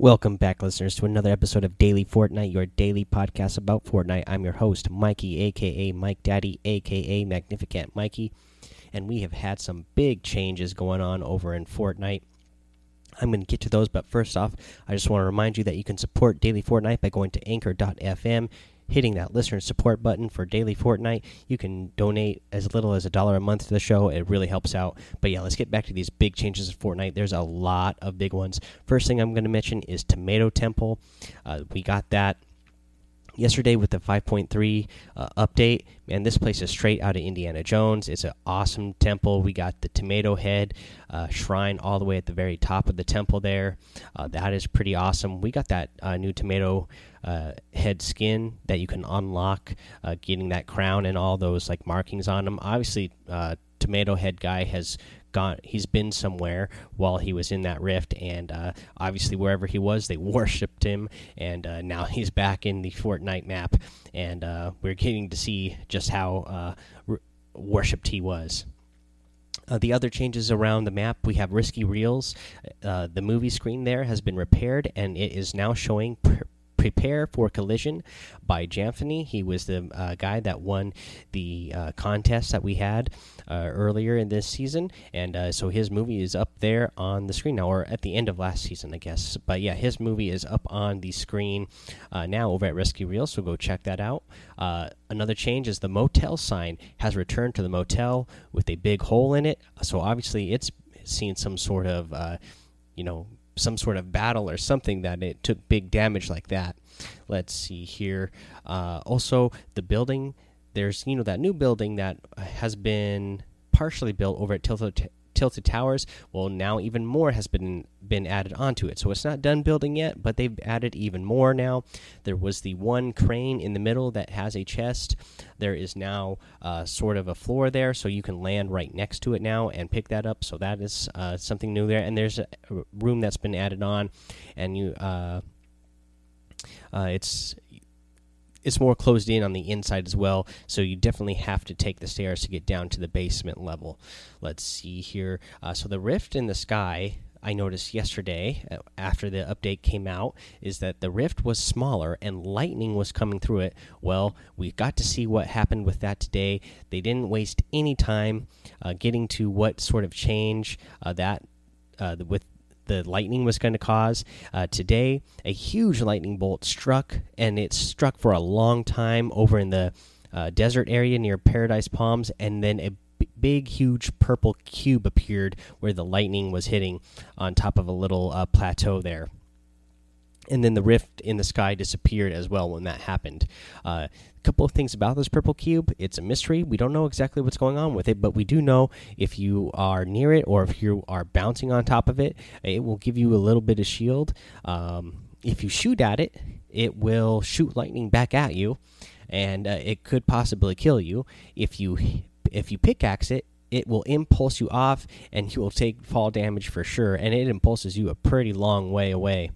Welcome back, listeners, to another episode of Daily Fortnite, your daily podcast about Fortnite. I'm your host, Mikey, aka Mike Daddy, aka Magnificent Mikey, and we have had some big changes going on over in Fortnite. I'm going to get to those, but first off, I just want to remind you that you can support Daily Fortnite by going to anchor.fm hitting that listener support button for daily Fortnite. You can donate as little as a dollar a month to the show. It really helps out. But yeah, let's get back to these big changes in Fortnite. There's a lot of big ones. First thing I'm going to mention is Tomato Temple. Uh, we got that yesterday with the 5.3 uh, update. And this place is straight out of indiana jones. It's an awesome temple. We got the tomato head uh, shrine all the way at the very top of the temple there. Uh, that is pretty awesome. We got that uh, new tomato uh, head skin that you can unlock uh, getting that crown and all those like markings on them obviously tomato head guy has gone he's been somewhere while he was in that rift and uh, obviously wherever he was they worshipped him and uh, now he's back in the Fortnite map and uh, we're getting to see just how uh, worshipped he was. Uh, the other changes around the map, we have Risky Reels. Uh, the movie screen there has been repaired and it is now showing Prepare for Collision by Jamfany. He was the uh, guy that won the uh, contest that we had earlier in this season, and uh, so his movie is up there on the screen now, or at the end of last season, I guess. But yeah, his movie is up on the screen uh, now over at Risky Reel, so go check that out. Uh, another change is the motel sign has returned to the motel with a big hole in it, so obviously it's seen some sort of you know some sort of battle or something that it took big damage like that. Let's see here. Uh, also, the building. There's you know that new building that has been partially built over at Tilted Tilted Towers. Well, now even more has been been added onto it. So it's not done building yet, but they've added even more now. There was the one crane in the middle that has a chest. There is now uh, sort of a floor there, so you can land right next to it now and pick that up. So that is uh, something new there. And there's a room that's been added on, and you. Uh, uh it's it's more closed in on the inside as well, so you definitely have to take the stairs to get down to the basement level. Let's see here. Uh, so the rift in the sky. I noticed yesterday uh, after the update came out is that the rift was smaller and lightning was coming through it. Well, we got to see what happened with that today. They didn't waste any time uh, getting to what sort of change uh, that uh, with the lightning was going to cause. Uh, today, a huge lightning bolt struck, and it struck for a long time over in the uh, desert area near Paradise Palms, and then a big, huge purple cube appeared where the lightning was hitting on top of a little uh, plateau there and then the rift in the sky disappeared as well when that happened. A uh, couple of things about this purple cube it's a mystery. We don't know exactly what's going on with it, but we do know if you are near it or if you are bouncing on top of it, it will give you a little bit of shield. Um, if you shoot at it, it will shoot lightning back at you, and uh, it could possibly kill you. If you if you pickaxe it, it will impulse you off and you will take fall damage for sure. And it impulses you a pretty long way away.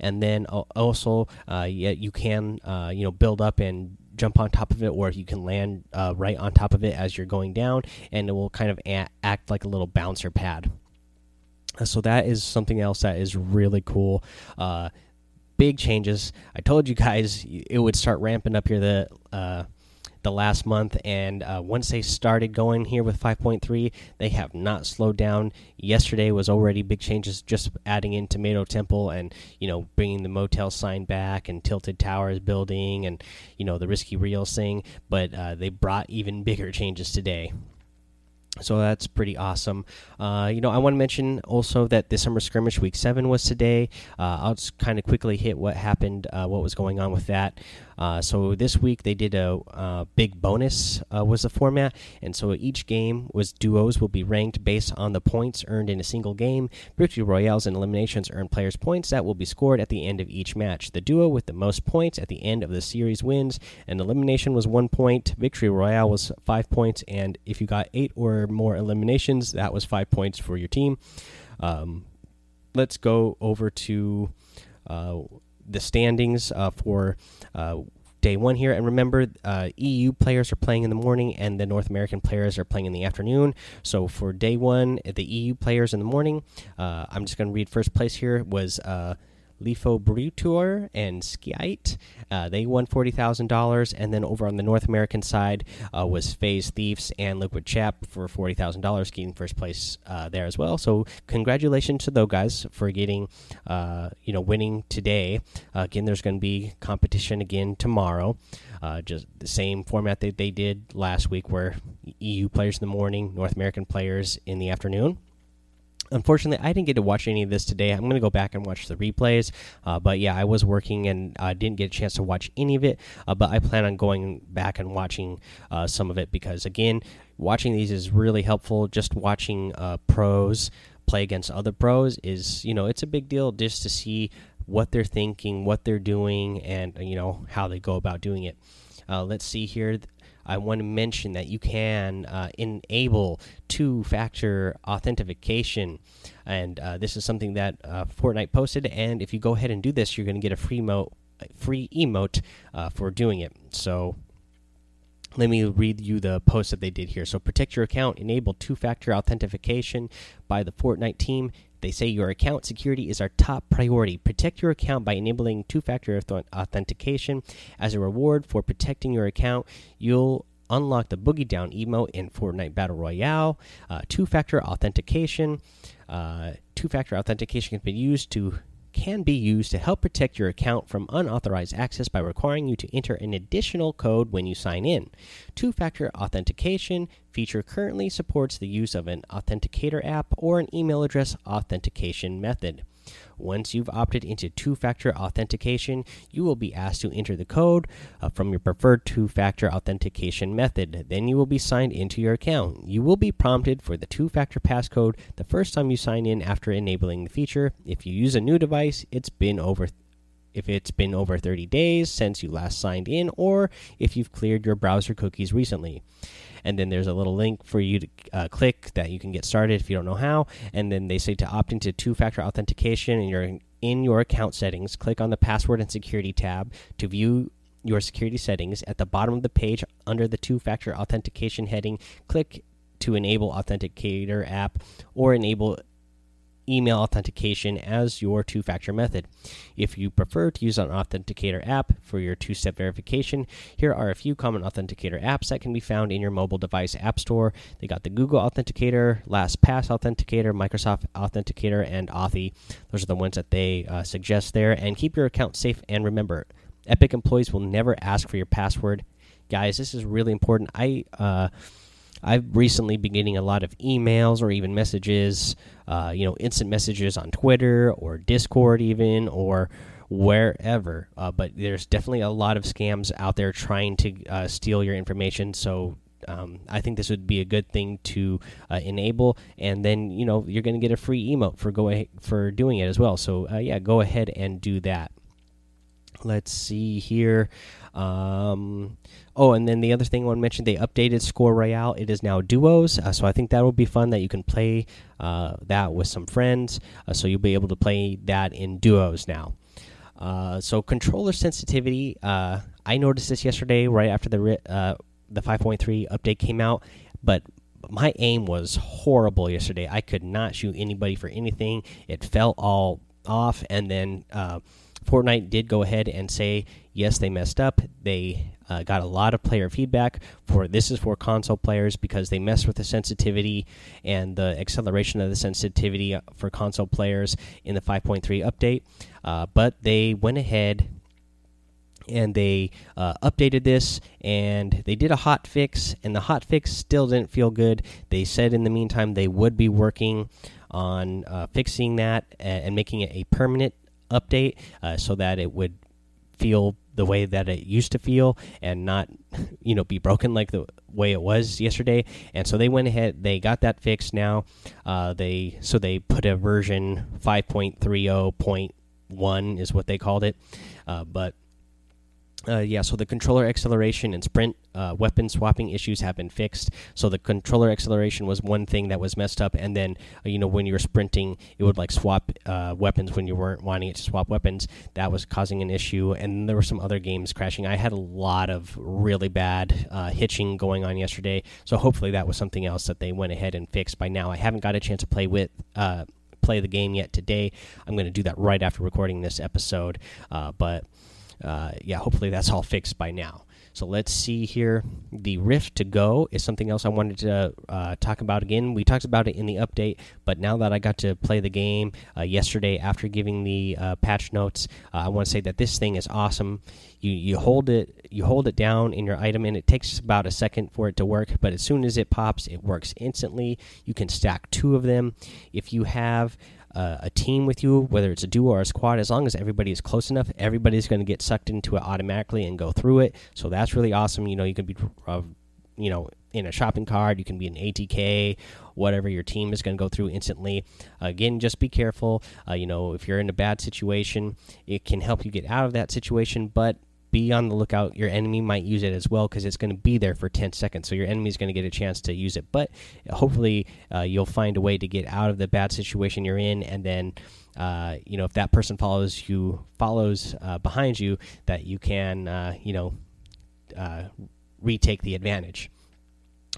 And then also uh, you can uh, you know build up and jump on top of it or you can land uh, right on top of it as you're going down and it will kind of act like a little bouncer pad. Uh, so that is something else that is really cool. Uh, big changes. I told you guys it would start ramping up here the uh, the last month, and uh, once they started going here with 5.3, they have not slowed down. Yesterday was already big changes, just adding in Tomato Temple and you know bringing the motel sign back and Tilted Towers building and you know the Risky Reels thing, but uh, they brought even bigger changes today so that's pretty awesome. Uh, you know, I want to mention also that the summer skirmish week seven was today. Uh, I'll just kind of quickly hit what happened, uh, what was going on with that. Uh, so this week they did a uh, big bonus uh, was the format, and so each game was duos will be ranked based on the points earned in a single game. Victory royales and eliminations earn players points that will be scored at the end of each match. The duo with the most points at the end of the series wins. An elimination was one point. Victory royale was five points, and if you got eight or more eliminations, that was five points for your team. Um, let's go over to. Uh, the standings uh, for uh, day one here. And remember, uh, EU players are playing in the morning, and the North American players are playing in the afternoon. So for day one, the EU players in the morning, uh, I'm just going to read first place here was uh, Lifo Brutor and Skiite. Uh, they won forty thousand dollars, and then over on the North American side uh, was FaZe Thieves and Liquid Chap for forty thousand dollars, getting first place uh, there as well. So congratulations to those guys for getting, uh, you know, winning today. again, there's going to be competition again tomorrow. Uh, just the same format that they did last week, where EU players in the morning, North American players in the afternoon. Unfortunately, I didn't get to watch any of this today. I'm going to go back and watch the replays. Uh, but yeah, I was working and I uh, didn't get a chance to watch any of it. Uh, but I plan on going back and watching uh, some of it because, again, watching these is really helpful. Just watching uh, pros play against other pros is, you know, it's a big deal just to see what they're thinking, what they're doing, and, you know, how they go about doing it. Uh, let's see here. I want to mention that you can uh, enable two factor authentication. And uh, this is something that uh, Fortnite posted. And if you go ahead and do this, you're going to get a free, mo free emote uh, for doing it. So let me read you the post that they did here. So, protect your account, enable two factor authentication by the Fortnite team. They say your account security is our top priority. Protect your account by enabling two factor authentication. As a reward for protecting your account, you'll unlock the Boogie Down emote in Fortnite Battle Royale. Uh, two factor authentication. Uh, two factor authentication can be used to can be used to help protect your account from unauthorized access by requiring you to enter an additional code when you sign in. Two factor authentication feature currently supports the use of an authenticator app or an email address authentication method. Once you've opted into two factor authentication, you will be asked to enter the code uh, from your preferred two factor authentication method. Then you will be signed into your account. You will be prompted for the two factor passcode the first time you sign in after enabling the feature. If you use a new device, it's been over if it's been over 30 days since you last signed in, or if you've cleared your browser cookies recently and then there's a little link for you to uh, click that you can get started if you don't know how. And then they say to opt into two-factor authentication, and you're in your account settings. Click on the password and security tab to view your security settings. At the bottom of the page, under the two-factor authentication heading, click to enable authenticator app or enable email authentication as your two factor method. If you prefer to use an authenticator app for your two step verification, here are a few common authenticator apps that can be found in your mobile device app store. They got the Google Authenticator, LastPass Authenticator, Microsoft Authenticator, and Authy. Those are the ones that they uh, suggest there. And keep your account safe and remember, Epic employees will never ask for your password. Guys, this is really important. I, uh, I've recently been getting a lot of emails or even messages, uh, you know, instant messages on Twitter or Discord, even or wherever. Uh, but there's definitely a lot of scams out there trying to uh, steal your information. So um, I think this would be a good thing to uh, enable, and then you know you're going to get a free emote for going for doing it as well. So uh, yeah, go ahead and do that. Let's see here. Um, oh, and then the other thing I want to mention, they updated Score Royale. It is now duos, uh, so I think that will be fun that you can play uh, that with some friends. Uh, so you'll be able to play that in duos now. Uh, so controller sensitivity, uh, I noticed this yesterday right after the uh, the 5.3 update came out, but my aim was horrible yesterday. I could not shoot anybody for anything. It felt all off, and then Fortnite did go ahead and say yes, they messed up. They uh, got a lot of player feedback for this is for console players because they messed with the sensitivity and the acceleration of the sensitivity for console players in the 5.3 update. Uh, but they went ahead and they uh, updated this and they did a hot fix and the hot fix still didn't feel good they said in the meantime they would be working on uh, fixing that and, making it a permanent update uh, so that it would feel the way that it used to feel and not you know be broken like the way it was yesterday. And so they went ahead they got that fixed now. Uh, they so they put a version 5.30.1 is what they called it. Uh, but uh, yeah, so the controller acceleration and sprint uh, weapon swapping issues have been fixed. So the controller acceleration was one thing that was messed up, and then uh, you know when you were sprinting, it would like swap uh, weapons when you weren't wanting it to swap weapons. That was causing an issue, and there were some other games crashing. I had a lot of really bad uh, hitching going on yesterday, so hopefully that was something else that they went ahead and fixed by now. I haven't got a chance to play with uh, play the game yet today. I'm going to do that right after recording this episode. But uh, yeah, hopefully that's all fixed by now. So let's see here. The Rift to Go is something else I wanted to uh, talk about again. We talked about it in the update, but now that I got to play the game uh, yesterday after giving the uh, patch notes, uh, I want to say that this thing is awesome. You you hold it you hold it down in your item, and it takes about a second for it to work. But as soon as it pops, it works instantly. You can stack two of them. If you have uh, a team with you, whether it's a duo or a squad, as long as everybody is close enough, everybody's going to get sucked into it automatically and go through it. So that's really awesome. You know, you can be, uh, you know, in a shopping cart, you can be an ATK, whatever. Your team is going to go through instantly. Again, just be careful. Uh, you know, if you're in a bad situation, it can help you get out of that situation, but be on the lookout. Your enemy might use it as well because it's going to be there for 10 seconds. So your enemy is going to get a chance to use it. But hopefully, uh, you'll find a way to get out of the bad situation you're in. And then, uh, you know, if that person follows you, follows uh, behind you, that you can, uh, you know, uh, retake the advantage.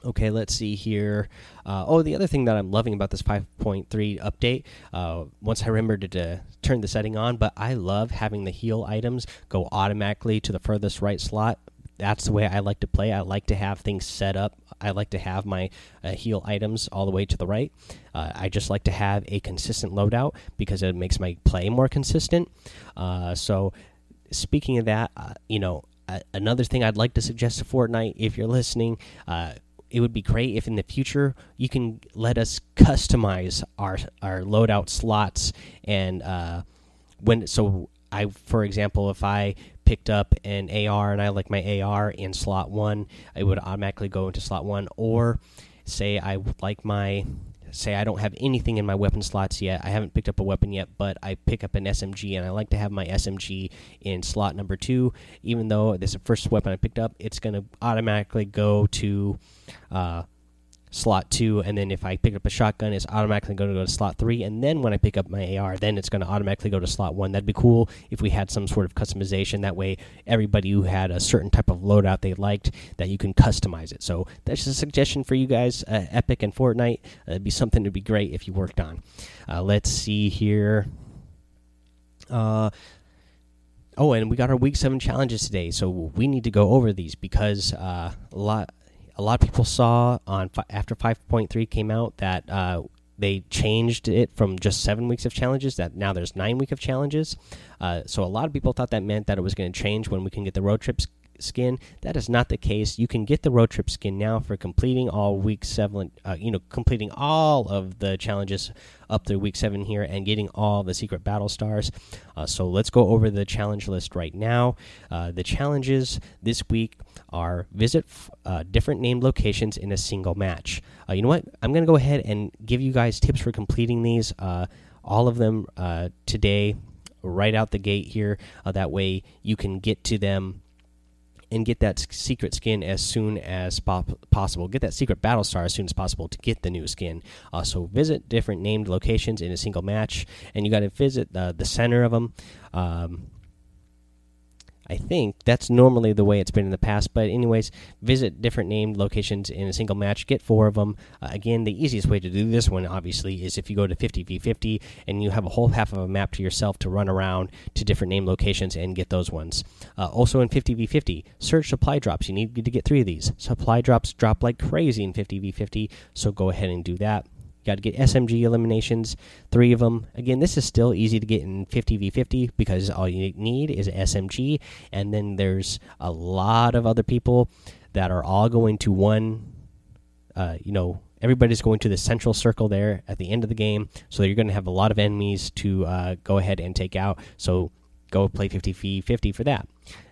Okay, let's see here. Uh, oh, the other thing that I'm loving about this 5.3 update, uh, once I remembered to turn the setting on, but I love having the heal items go automatically to the furthest right slot. That's the way I like to play. I like to have things set up. I like to have my uh, heal items all the way to the right. Uh, I just like to have a consistent loadout because it makes my play more consistent. Uh, so, speaking of that, uh, you know, another thing I'd like to suggest to Fortnite, if you're listening, uh, it would be great if in the future you can let us customize our our loadout slots and uh, when so I for example if I picked up an AR and I like my AR in slot one, it would automatically go into slot one. Or say I like my say I don't have anything in my weapon slots yet. I haven't picked up a weapon yet, but I pick up an SMG and I like to have my SMG in slot number two. Even though this is the first weapon I picked up, it's going to automatically go to uh, slot two, and then if I pick up a shotgun, it's automatically going to go to slot three, and then when I pick up my AR, then it's going to automatically go to slot one. That'd be cool if we had some sort of customization. That way, everybody who had a certain type of loadout they liked, that you can customize it. So that's just a suggestion for you guys, uh, Epic and Fortnite. Uh, it'd be something to be great if you worked on. Uh, let's see here. Uh, oh, and we got our week seven challenges today, so we need to go over these because uh, a lot a lot of people saw on after 5.3 came out that uh, they changed it from just seven weeks of challenges that now there's nine week of challenges. Uh, so a lot of people thought that meant that it was going to change when we can get the road trips skin. That is not the case. You can get the road trip skin now for completing all week seven. Uh, you know, completing all of the challenges up through week seven here and getting all the secret battle stars. Uh, so let's go over the challenge list right now. Uh, the challenges this week are visit uh, different named locations in a single match. Uh, you know what? I'm going to go ahead and give you guys tips for completing these. Uh, all of them today, right out the gate here. that way you can get to them and get that secret skin as soon as possible. Get that secret battle star as soon as possible to get the new skin. Uh, so visit different named locations in a single match, and you got to visit uh, the center of them. Um, I think that's normally the way it's been in the past. But anyways, visit different named locations in a single match. Get four of them. Uh, again, the easiest way to do this one, obviously, is if you go to 50v50 and you have a whole half of a map to yourself to run around to different named locations and get those ones. Uh, also in 50v50, search supply drops. You need to get three of these. Supply drops drop like crazy in 50v50, so go ahead and do that. Got to get SMG eliminations, three of them. Again, this is still easy to get in 50v50 because all you need is SMG, and then there's a lot of other people that are all going to one. Uh, you know, everybody's going to the central circle there at the end of the game, so you're going to have a lot of enemies to uh, go ahead and take out. So go play 50v50 for that.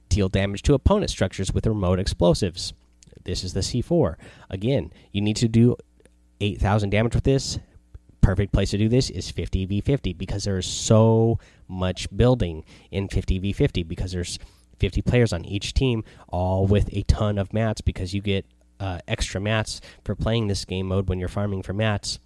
Deal damage to opponent structures with remote explosives. This is the C4. Again, you need to do 8,000 damage with this, perfect place to do this is 50v50 because there's so much building in 50v50 because there's 50 players on each team, all with a ton of mats because you get uh, extra mats for playing this game mode when you're farming for mats.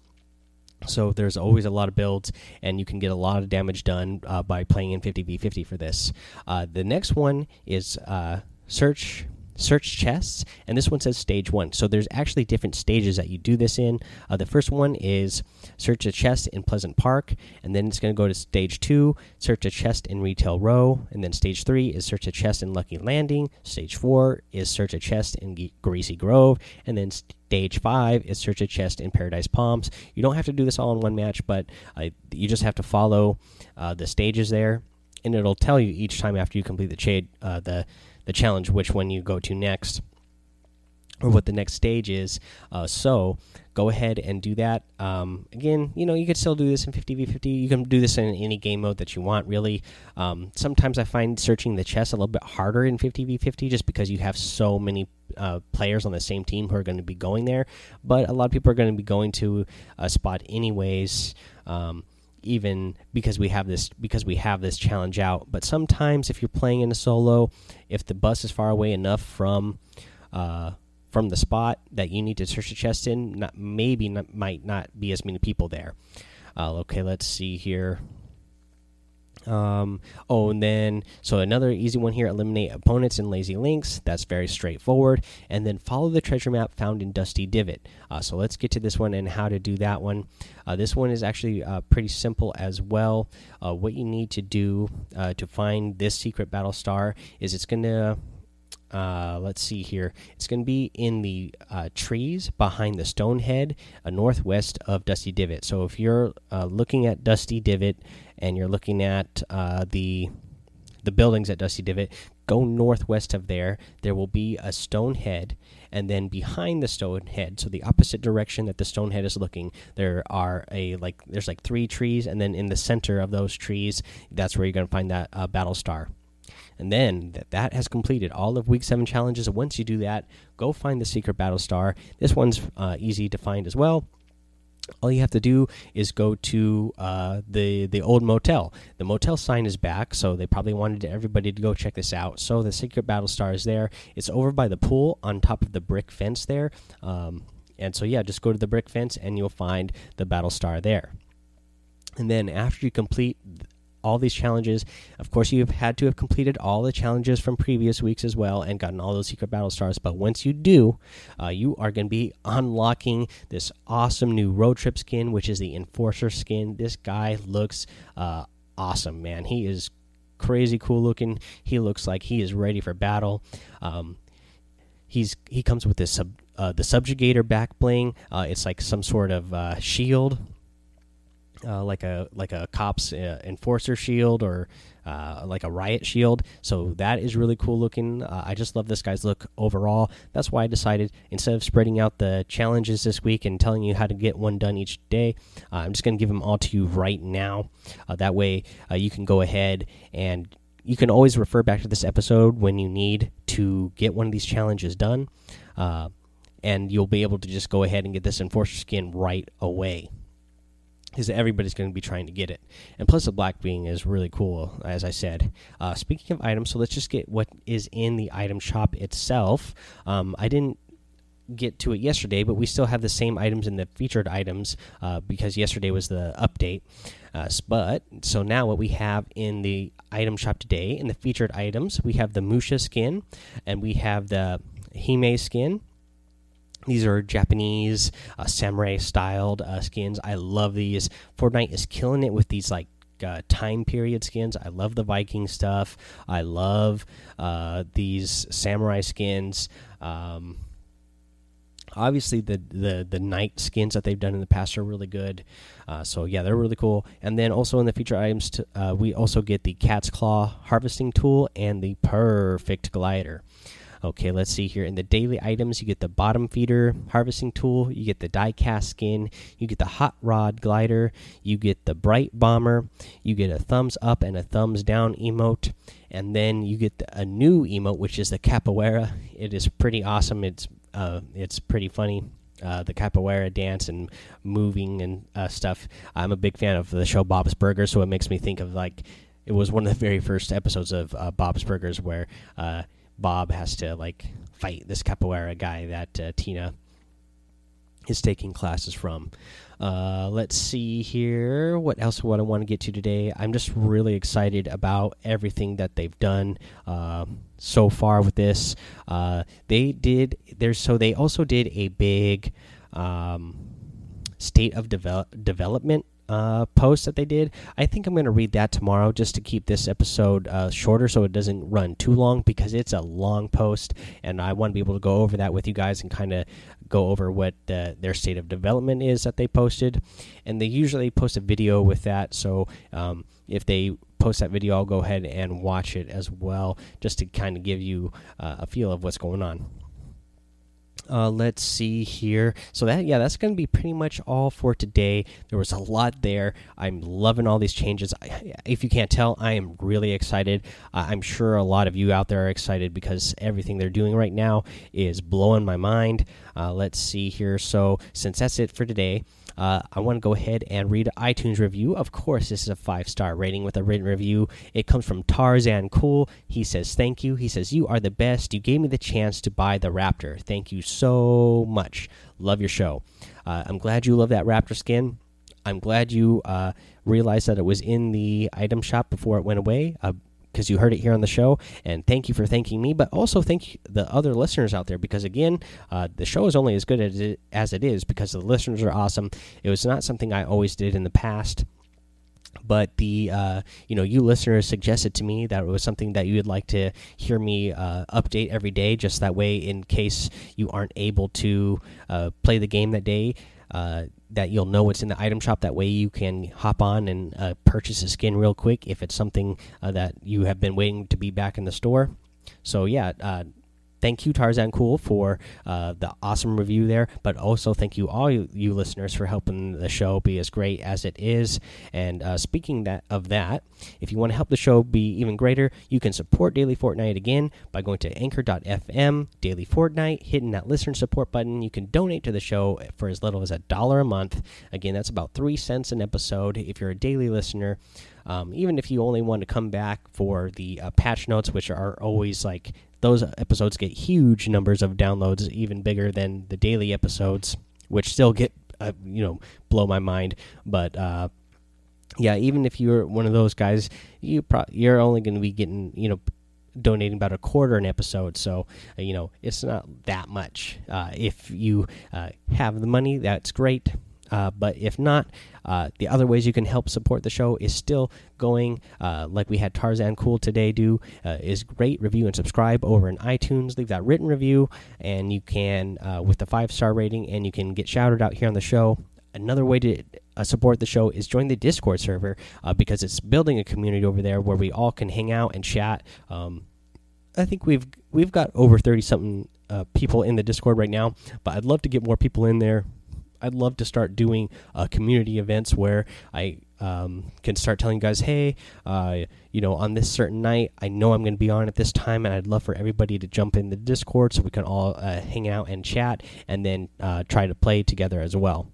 So there's always a lot of builds, and you can get a lot of damage done uh, by playing in 50v50 for this. Uh, the next one is uh, search search chests, and this one says stage one. So there's actually different stages that you do this in. Uh, the first one is search a chest in Pleasant Park, and then it's going to go to stage two, search a chest in Retail Row, and then stage three is search a chest in Lucky Landing. Stage four is search a chest in Greasy Grove, and then stage five is search a chest in Paradise Palms. You don't have to do this all in one match, but uh, you just have to follow uh, the stages there, and it'll tell you each time after you complete the, uh, the the challenge which one you go to next or what the next stage is. Uh, so go ahead and do that. Um, again, you know, you could still do this in 50v50. You can do this in any game mode that you want, really. Um, sometimes I find searching the chest a little bit harder in 50v50 just because you have so many uh, players on the same team who are going to be going there. But a lot of people are going to be going to a spot anyways. Um, even because we have this because we have this challenge out. But sometimes if you're playing in a solo, if the bus is far away enough from uh, from the spot that you need to search the chest in, not, maybe not, might not be as many people there. Uh, okay, let's see here. Um, oh, and then so another easy one here: eliminate opponents in lazy links. That's very straightforward. And then follow the treasure map found in Dusty Divot. Uh, so let's get to this one and how to do that one. Uh, this one is actually uh, pretty simple as well. Uh, what you need to do uh, to find this secret battle star is it's gonna uh, let's see here. It's going to be in the uh, trees behind the stone head, uh, northwest of Dusty Divot. So if you're looking at Dusty Divot and you're looking at uh, the the buildings at Dusty Divot, go northwest of there. There will be a stone head, and then behind the stone head, so the opposite direction that the stone head is looking, there are a like there's like three trees, and then in the center of those trees, that's where you're gonna find that uh, battle star. And then that that has completed all of week seven challenges. Once you do that, go find the secret battle star. This one's uh, easy to find as well all you have to do is go to uh, the the old motel. The motel sign is back, so they probably wanted everybody to go check this out. So the secret battle star is there. It's over by the pool on top of the brick fence there. Um, and so yeah, just go to the brick fence and you'll find the battle star there. And then after you complete all these challenges. Of course, you've had to have completed all the challenges from previous weeks as well and gotten all those secret battle stars. But once you do, uh, you are going to be unlocking this awesome new road trip skin, which is the Enforcer skin. This guy looks uh, awesome, man. He is crazy cool looking. He looks like he is ready for battle. Um, he's he comes with this sub, uh, the subjugator back bling. Uh, it's like some sort of uh, shield uh, like a like a cops uh, enforcer shield or uh, like a riot shield. So that is really cool looking. Uh, I just love this guy's look overall. That's why I decided instead of spreading out the challenges this week and telling you how to get one done each day, uh, I'm just going to give them all to you right now. Uh, that way you can go ahead and you can always refer back to this episode when you need to get one of these challenges done. and you'll be able to just go ahead and get this enforcer skin right away is everybody's going to be trying to get it. And plus, the back bling is really cool, as I said. Uh, speaking of items, so let's just get what is in the item shop itself. Um, I didn't get to it yesterday, but we still have the same items in the featured items uh, because yesterday was the update. Uh, but so now what we have in the item shop today in the featured items, we have the Musha skin and we have the Hime skin these are Japanese uh, samurai styled uh, skins. I love these. Fortnite is killing it with these like uh, time period skins. I love the Viking stuff. I love uh, these samurai skins. Um, obviously, the the the knight skins that they've done in the past are really good. Uh, so yeah, they're really cool. And then also in the feature items, to, uh, we also get the cat's claw harvesting tool and the perfect glider. Okay, let's see here. In the daily items, you get the bottom feeder harvesting tool, you get the die cast skin, you get the hot rod glider, you get the bright bomber, you get a thumbs up and a thumbs down emote, and then you get a new emote, which is the capoeira. It is pretty awesome. It's uh, it's pretty funny. Uh, the capoeira dance and moving and uh, stuff. I'm a big fan of the show Bob's Burgers, so it makes me think of like it was one of the very first episodes of uh, Bob's Burgers where uh, Bob has to like fight this capoeira guy that uh, Tina is taking classes from. Uh, let's see here. What else would I want to get to today? I'm just really excited about everything that they've done uh, so far with this. Uh, they did there's so they also did a big um, state of develop, development uh, post that they did. I think I'm going to read that tomorrow just to keep this episode uh, shorter so it doesn't run too long because it's a long post and I want to be able to go over that with you guys and kind of go over what uh, their state of development is that they posted. And they usually post a video with that. So um, if they post that video, I'll go ahead and watch it as well just to kind of give you uh, a feel of what's going on. Uh, let's see here. So that yeah, that's going to be pretty much all for today. There was a lot there. I'm loving all these changes. If you can't tell, I am really excited. Uh, I'm sure a lot of you out there are excited because everything they're doing right now is blowing my mind. Uh, let's see here. So since that's it for today, uh, I want to go ahead and read iTunes review. Of course, this is a five star rating with a written review. It comes from Tarzan Cool. He says, Thank you. He says, You are the best. You gave me the chance to buy the Raptor. Thank you so much. Love your show. Uh, I'm glad you love that Raptor skin. I'm glad you uh, realized that it was in the item shop before it went away. Uh, because you heard it here on the show. And thank you for thanking me, but also thank the other listeners out there because, again, uh, the show is only as good as it, as it is because the listeners are awesome. It was not something I always did in the past but the uh, you know you listeners suggested to me that it was something that you would like to hear me uh, update every day just that way in case you aren't able to uh, play the game that day uh, that you'll know what's in the item shop. That way, you can hop on and uh, purchase a skin real quick if it's something uh, that you have been waiting to be back in the store. So yeah, uh, thank you Tarzan Cool for uh, the awesome review there, but also thank you all you, you, listeners for helping the show be as great as it is. And uh, speaking that of that, if you want to help the show be even greater, you can support Daily Fortnite again by going to Anchor.fm Daily Fortnite, hitting that listener support button. You can donate to the show for as little as a dollar a month. Again, that's about three cents an episode if you're a daily listener. Um, even if you only want to come back for the uh, patch notes, which are always like those episodes get huge numbers of downloads, even bigger than the daily episodes, which still get uh, you know blow my mind. But uh, yeah, even if you're one of those guys, you you're only going to be getting you know donating about a quarter an episode. So uh, you know it's not that much. Uh, if you uh, have the money that's great. Uh, but if not, uh, the other ways you can help support the show is still going. Uh, like we had Tarzan Cool today do uh, is great. Review and subscribe over in iTunes. Leave that written review, and you can uh, with the five star rating, and you can get shouted out here on the show. Another way to uh, support the show is join the Discord server because it's building a community over there where we all can hang out and chat. Um, I think we've we've got over thirty something people in the Discord right now, but I'd love to get more people in there I'd love to start doing uh, community events where I um, can start telling you guys, hey, uh, you know, on this certain night, I know I'm going to be on at this time, and I'd love for everybody to jump in the Discord so we can all uh, hang out and chat, and then uh, try to play together as well.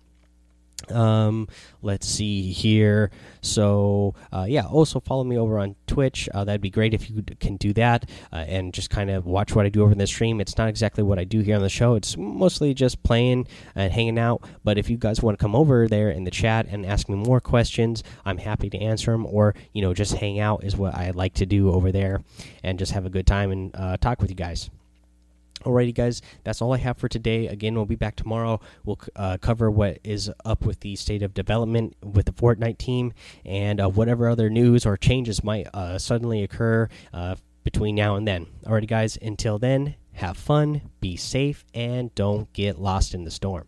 Um, let's see here. So, uh, yeah, also follow me over on Twitch. Uh, that'd be great if you can do that uh, and just kind of watch what I do over in the stream. It's not exactly what I do here on the show, it's mostly just playing and hanging out. But if you guys want to come over there in the chat and ask me more questions, I'm happy to answer them. Or, you know, just hang out is what I like to do over there and just have a good time and uh, talk with you guys. Alrighty, guys, that's all I have for today. Again, we'll be back tomorrow. We'll uh, cover what is up with the state of development with the Fortnite team and uh, whatever other news or changes might uh, suddenly occur uh, between now and then. Alrighty, guys, until then, have fun, be safe, and don't get lost in the storm.